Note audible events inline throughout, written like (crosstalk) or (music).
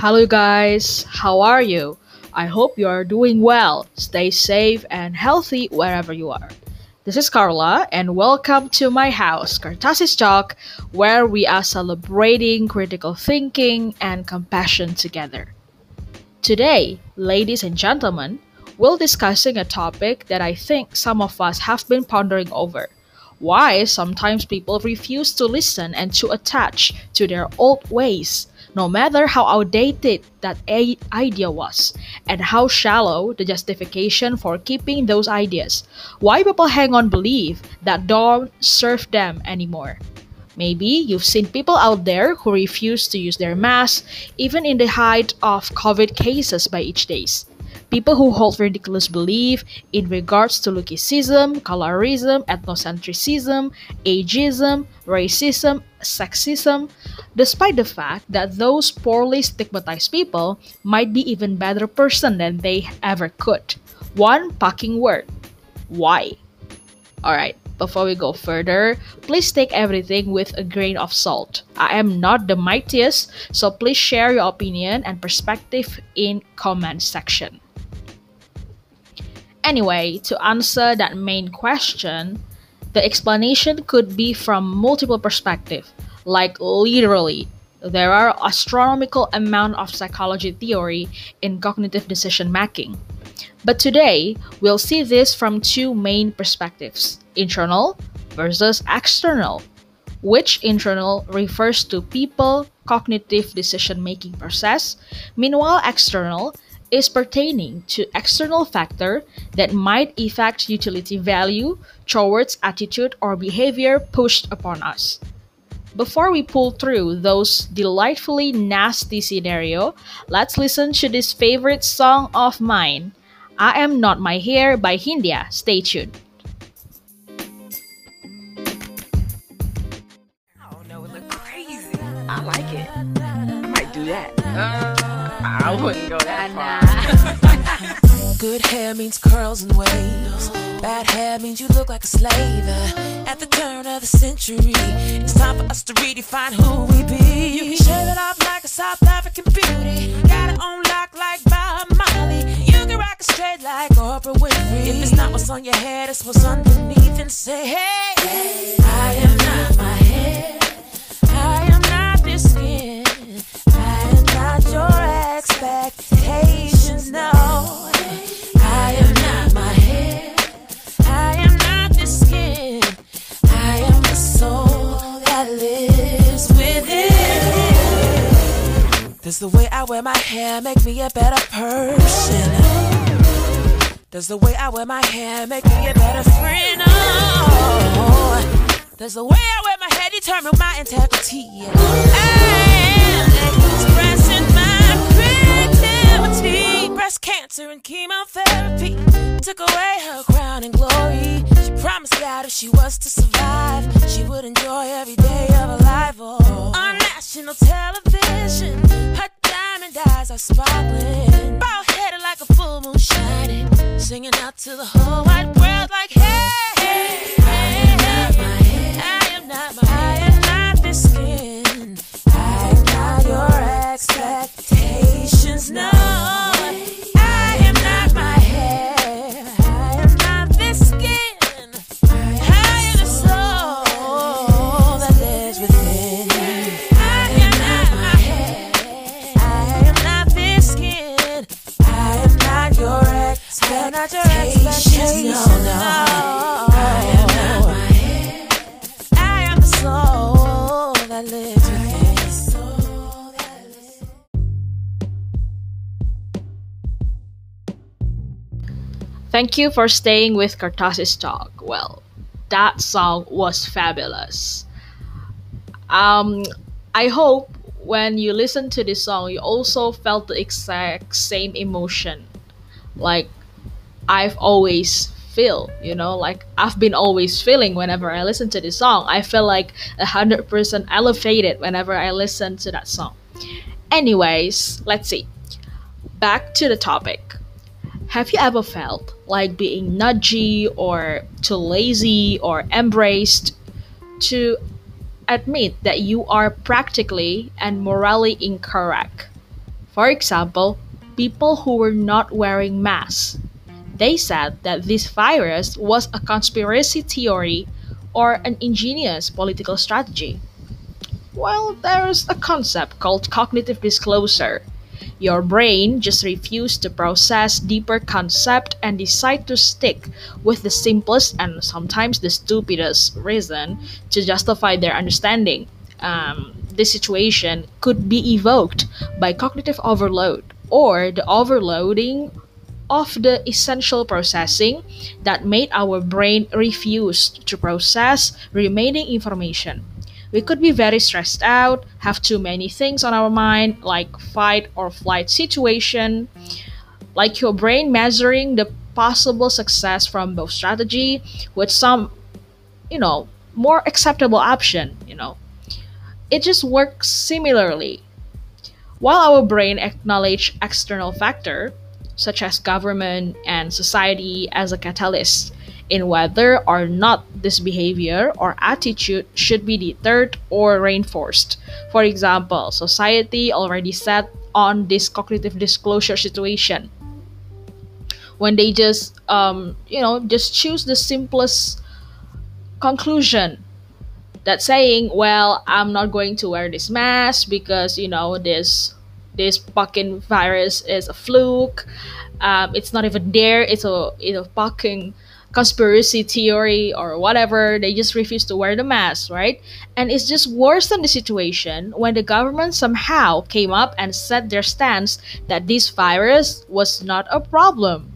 Hello, guys. How are you? I hope you are doing well. Stay safe and healthy wherever you are. This is Carla, and welcome to my house, Kartasis Talk, where we are celebrating critical thinking and compassion together. Today, ladies and gentlemen, we'll discussing a topic that I think some of us have been pondering over. Why sometimes people refuse to listen and to attach to their old ways no matter how outdated that idea was, and how shallow the justification for keeping those ideas. Why people hang on belief that don't serve them anymore. Maybe you've seen people out there who refuse to use their mask even in the height of COVID cases by each days. People who hold ridiculous belief in regards to lookicism, colorism, ethnocentrism, ageism, racism, sexism, despite the fact that those poorly stigmatized people might be even better person than they ever could. One fucking word. Why? Alright, before we go further, please take everything with a grain of salt. I am not the mightiest, so please share your opinion and perspective in comment section. Anyway, to answer that main question, the explanation could be from multiple perspectives, like literally there are astronomical amount of psychology theory in cognitive decision making. But today, we'll see this from two main perspectives internal versus external, which internal refers to people cognitive decision making process, meanwhile external is pertaining to external factor that might affect utility value towards attitude or behavior pushed upon us. Before we pull through those delightfully nasty scenario, let's listen to this favorite song of mine, I Am Not My Hair by India. Stay tuned. No, it look crazy. I like it. I might do that. Uh, I wouldn't go that far. (laughs) Good hair means curls and waves. Bad hair means you look like a slave. At the turn of the century, it's time for us to redefine who we be. You can shave it off like a South African beauty. Got it on lock like Bob. You can rock it straight like Oprah Winfrey. If it's not what's on your head, it's what's underneath. And say, hey, I am not my hair. Does the way I wear my hair make me a better person? Does the way I wear my hair make me a better friend? Oh, does the way I wear my hair determine my integrity? I am Breast cancer and chemotherapy took away her crown and glory. She promised God if she was to survive, she would enjoy every day of her life. Oh, on national television, her diamond eyes are sparkling. Bald headed like a full moon shining, singing out to the whole wide world like, hey, Thank you for staying with Kartasis Talk. Well, that song was fabulous. Um, I hope when you listen to this song, you also felt the exact same emotion, like I've always feel. You know, like I've been always feeling whenever I listen to this song. I feel like a hundred percent elevated whenever I listen to that song. Anyways, let's see. Back to the topic. Have you ever felt like being nudgy or too lazy or embraced to admit that you are practically and morally incorrect? For example, people who were not wearing masks. They said that this virus was a conspiracy theory or an ingenious political strategy. Well, there's a concept called cognitive disclosure. Your brain just refused to process deeper concept and decide to stick with the simplest and sometimes the stupidest reason to justify their understanding. Um, this situation could be evoked by cognitive overload or the overloading of the essential processing that made our brain refuse to process remaining information. We could be very stressed out, have too many things on our mind, like fight or flight situation, like your brain measuring the possible success from both strategy with some, you know, more acceptable option, you know. It just works similarly. While our brain acknowledge external factor, such as government and society as a catalyst, in whether or not this behavior or attitude should be deterred or reinforced. For example, society already set on this cognitive disclosure situation. When they just um, you know just choose the simplest conclusion that saying well i'm not going to wear this mask because you know this this fucking virus is a fluke. Um, it's not even there. It's a it's a fucking conspiracy theory or whatever they just refuse to wear the mask right? And it's just worse than the situation when the government somehow came up and set their stance that this virus was not a problem.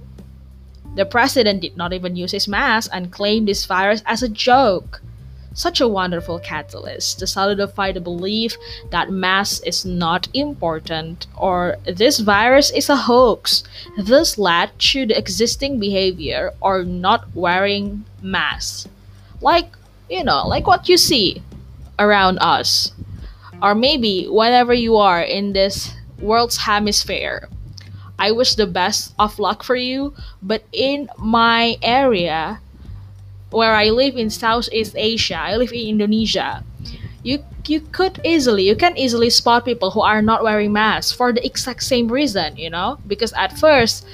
The president did not even use his mask and claimed this virus as a joke such a wonderful catalyst to solidify the belief that mass is not important or this virus is a hoax. This led to the existing behavior or not wearing masks. Like, you know, like what you see around us. Or maybe whenever you are in this world's hemisphere. I wish the best of luck for you, but in my area, where I live in Southeast Asia, I live in Indonesia. You you could easily you can easily spot people who are not wearing masks for the exact same reason, you know, because at first,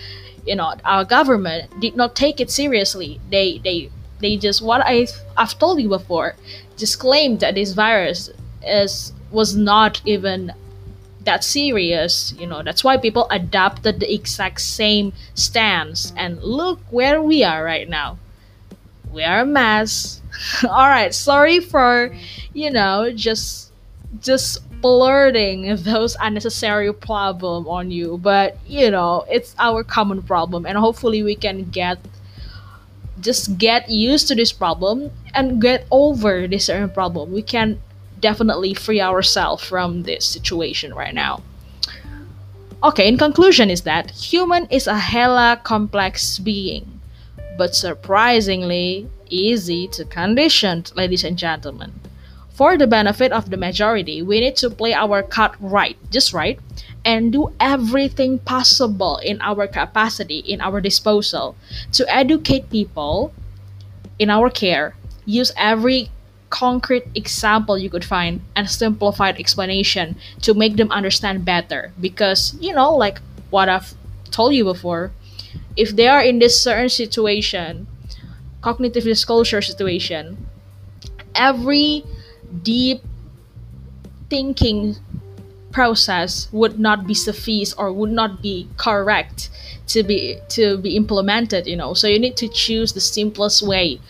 you know, our government did not take it seriously. They they they just what I I've told you before, just claimed that this virus is was not even that serious you know that's why people adopted the exact same stance and look where we are right now wear a mask. (laughs) All right, sorry for, you know, just just blurting those unnecessary problem on you, but you know, it's our common problem and hopefully we can get just get used to this problem and get over this certain problem. We can definitely free ourselves from this situation right now. Okay, in conclusion is that human is a hella complex being but surprisingly easy to condition, ladies and gentlemen. For the benefit of the majority, we need to play our card right, just right, and do everything possible in our capacity, in our disposal, to educate people in our care. Use every concrete example you could find and simplified explanation to make them understand better. Because, you know, like what I've told you before, if they are in this certain situation, cognitive disclosure situation, every deep thinking process would not be suffice or would not be correct to be to be implemented you know. So you need to choose the simplest way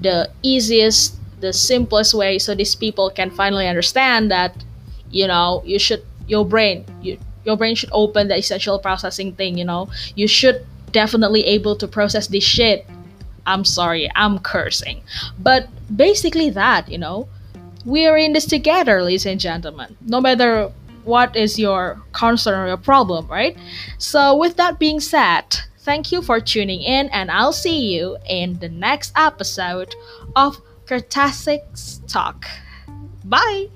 the easiest the simplest way so these people can finally understand that you know you should your brain you, your brain should open the essential processing thing you know. You should definitely able to process this shit. I'm sorry, I'm cursing. But basically, that, you know, we're in this together, ladies and gentlemen. No matter what is your concern or your problem, right? So, with that being said, thank you for tuning in, and I'll see you in the next episode of Cartasics Talk. Bye!